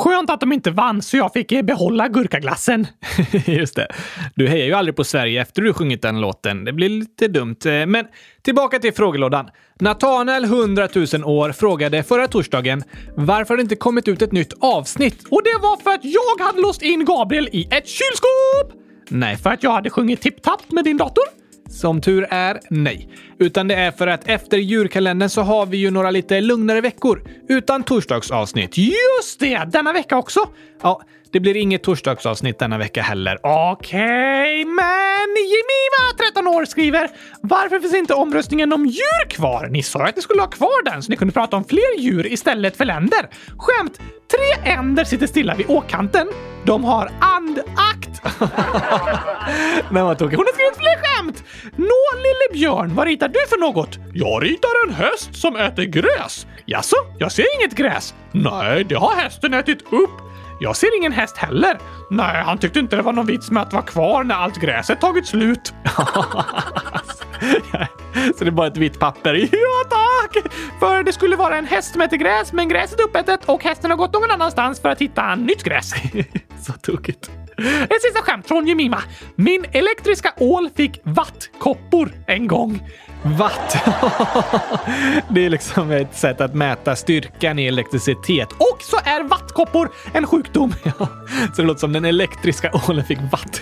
S1: Skönt att de inte vann så jag fick behålla gurkaglassen. *laughs*
S2: Just det. Du hejar ju aldrig på Sverige efter du sjungit den låten. Det blir lite dumt. Eh, men tillbaka till frågelådan. Nathanael 100 000 år frågade förra torsdagen varför det inte kommit ut ett nytt avsnitt.
S1: Och det var för att jag hade låst in Gabriel i ett kylskåp!
S2: Nej,
S1: För att jag hade sjungit tipp-tapp med din dator?
S2: Som tur är, nej. Utan det är för att efter julkalendern så har vi ju några lite lugnare veckor utan torsdagsavsnitt.
S1: Just det! Denna vecka också.
S2: Ja, det blir inget torsdagsavsnitt denna vecka heller.
S1: Okej, men Jemima, 13 år, skriver Varför finns inte omröstningen om djur kvar? Ni sa att ni skulle ha kvar den så ni kunde prata om fler djur istället för länder. Skämt! Tre änder sitter stilla vid åkanten. De har andakt. *laughs*
S2: Nej, vad tokigt.
S1: Hon har skrivit fler skämt! Nå, lille björn, vad ritar du för något? Jag ritar en häst som äter gräs. Jaså, jag ser inget gräs. Nej, det har hästen ätit upp. Jag ser ingen häst heller. Nej, han tyckte inte det var någon vits med att vara kvar när allt gräset tagit slut. *laughs*
S2: Så det är bara ett vitt papper.
S1: Ja, tack! För det skulle vara en häst som äter gräs, men gräset är uppätet och hästen har gått någon annanstans för att hitta nytt gräs. *laughs*
S2: Så tokigt.
S1: Ett sista skämt från Jemima. Min elektriska ål fick vattkoppor en gång.
S2: Watt. *laughs* det är liksom ett sätt att mäta styrkan i elektricitet.
S1: Och så är vattkoppor en sjukdom. *laughs*
S2: Så det låter som den elektriska ålen fick watt.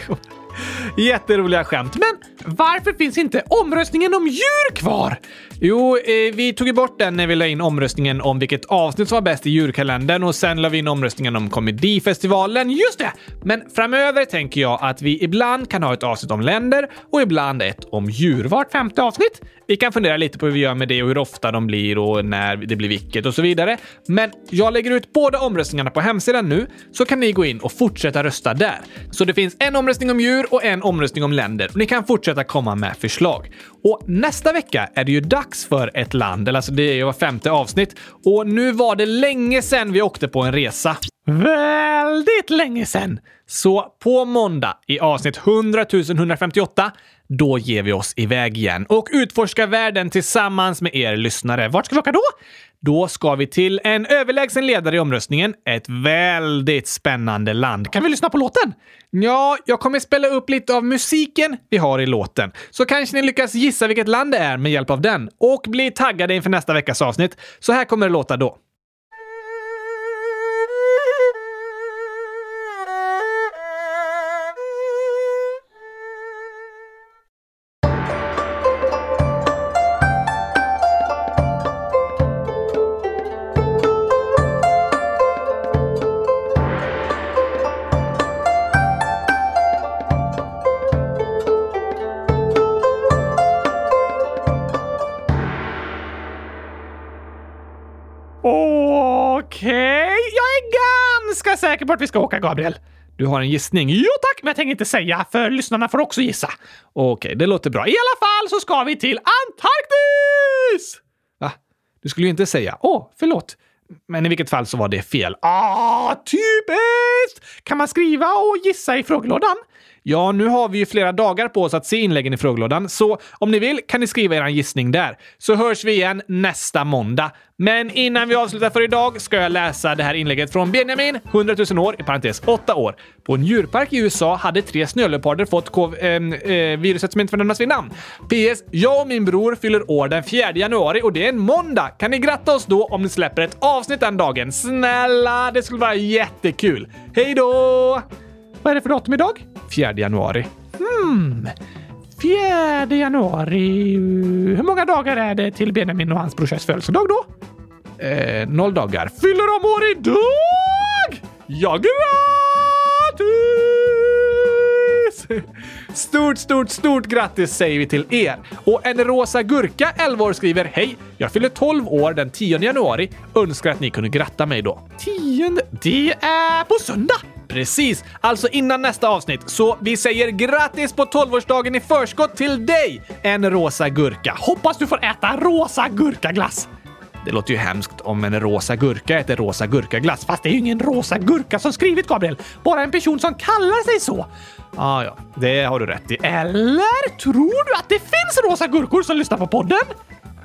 S2: Jätteroliga skämt.
S1: Men varför finns inte omröstningen om djur kvar?
S2: Jo, eh, vi tog ju bort den när vi la in omröstningen om vilket avsnitt som var bäst i djurkalendern och sen la vi in omröstningen om komedifestivalen.
S1: Just det!
S2: Men framöver tänker jag att vi ibland kan ha ett avsnitt om länder och ibland ett om djur.
S1: Vart femte avsnitt?
S2: Vi kan fundera lite på hur vi gör med det och hur ofta de blir och när det blir vilket och så vidare. Men jag lägger ut båda omröstningarna på hemsidan nu så kan ni gå in och fortsätta rösta där. Så det finns en omröstning om djur och en omröstning om länder och ni kan fortsätta komma med förslag. Och nästa vecka är det ju dags för ett land, eller alltså det är ju var femte avsnitt och nu var det länge sedan vi åkte på en resa.
S1: Väldigt länge sedan.
S2: Så på måndag i avsnitt 100 158 då ger vi oss iväg igen och utforskar världen tillsammans med er lyssnare.
S1: Vart ska vi åka då?
S2: Då ska vi till en överlägsen ledare i omröstningen. Ett väldigt spännande land.
S1: Kan vi lyssna på låten?
S2: Ja, jag kommer spela upp lite av musiken vi har i låten. Så kanske ni lyckas gissa vilket land det är med hjälp av den och bli taggade inför nästa veckas avsnitt. Så här kommer det låta då. Säker på att vi ska åka, Gabriel.
S1: Du har en gissning?
S2: Jo tack, men jag tänker inte säga, för lyssnarna får också gissa.
S1: Okej, det låter bra.
S2: I alla fall så ska vi till Antarktis!
S1: Va? Du skulle ju inte säga.
S2: Åh, förlåt.
S1: Men i vilket fall så var det fel.
S2: Ah, typiskt! Kan man skriva och gissa i frågelådan?
S1: Ja, nu har vi ju flera dagar på oss att se inläggen i frågelådan, så om ni vill kan ni skriva er gissning där. Så hörs vi igen nästa måndag. Men innan vi avslutar för idag ska jag läsa det här inlägget från Benjamin, 100 000 år, i parentes 8 år. På en djurpark i USA hade tre snöleoparder fått kov, eh, eh, viruset som inte får nämnas vid namn. PS. Jag och min bror fyller år den 4 januari och det är en måndag. Kan ni gratta oss då om ni släpper ett avsnitt den dagen? Snälla, det skulle vara jättekul. Hej då!
S2: Vad är det för datum idag?
S1: 4 januari.
S2: Hmm. 4 januari. Hur många dagar är det till Benjamin och hans brorsas födelsedag då?
S1: Eh, noll dagar.
S2: Fyller de år idag? Ja, grattis! *laughs*
S1: Stort, stort, stort grattis säger vi till er! Och en rosa gurka, 11 år, skriver Hej! Jag fyller 12 år den 10 januari. Önskar att ni kunde gratta mig då.
S2: 10? Det är på söndag!
S1: Precis, alltså innan nästa avsnitt. Så vi säger grattis på 12-årsdagen i förskott till dig, en rosa gurka.
S2: Hoppas du får äta rosa gurkaglass!
S1: Det låter ju hemskt om en rosa gurka äter rosa gurkaglass.
S2: Fast det är ju ingen rosa gurka som skrivit, Gabriel. Bara en person som kallar sig så.
S1: Ah, ja, det har du rätt i.
S2: Eller tror du att det finns rosa gurkor som lyssnar på podden?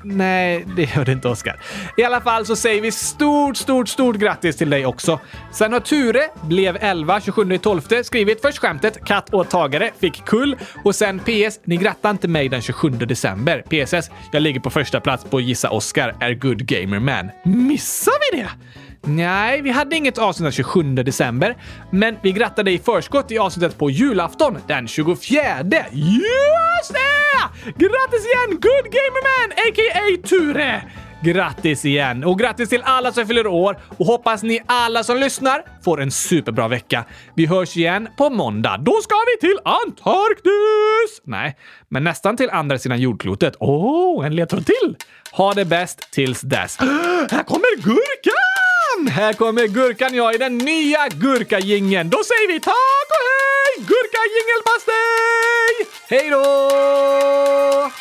S1: Nej, det gör det inte, Oskar. I alla fall så säger vi stort, stort, stort grattis till dig också. Sen har Ture, blev 11, 27 12 skrivit först skämtet katt och tagare, fick kull och sen PS, ni grattar inte mig den 27 december. PSS, jag ligger på första plats på Gissa Oskar, är good gamer man.
S2: Missar vi det?
S1: Nej, vi hade inget avsnitt den 27 december, men vi grattade i förskott i avsnittet på julafton den 24.
S2: Just det! Grattis igen, Good Gamerman, a.k.a. Ture!
S1: Grattis igen! Och grattis till alla som fyller år och hoppas ni alla som lyssnar får en superbra vecka. Vi hörs igen på måndag. Då ska vi till Antarktis! Nej, men nästan till andra sidan jordklotet.
S2: Åh, oh, en ledtråd till!
S1: Ha det bäst tills dess. *gasps*
S2: Här kommer gurkan!
S1: Här kommer gurkan jag i den nya gurkagingen. Då säger vi tack och hej! Gurkajingelpastej! Hej då!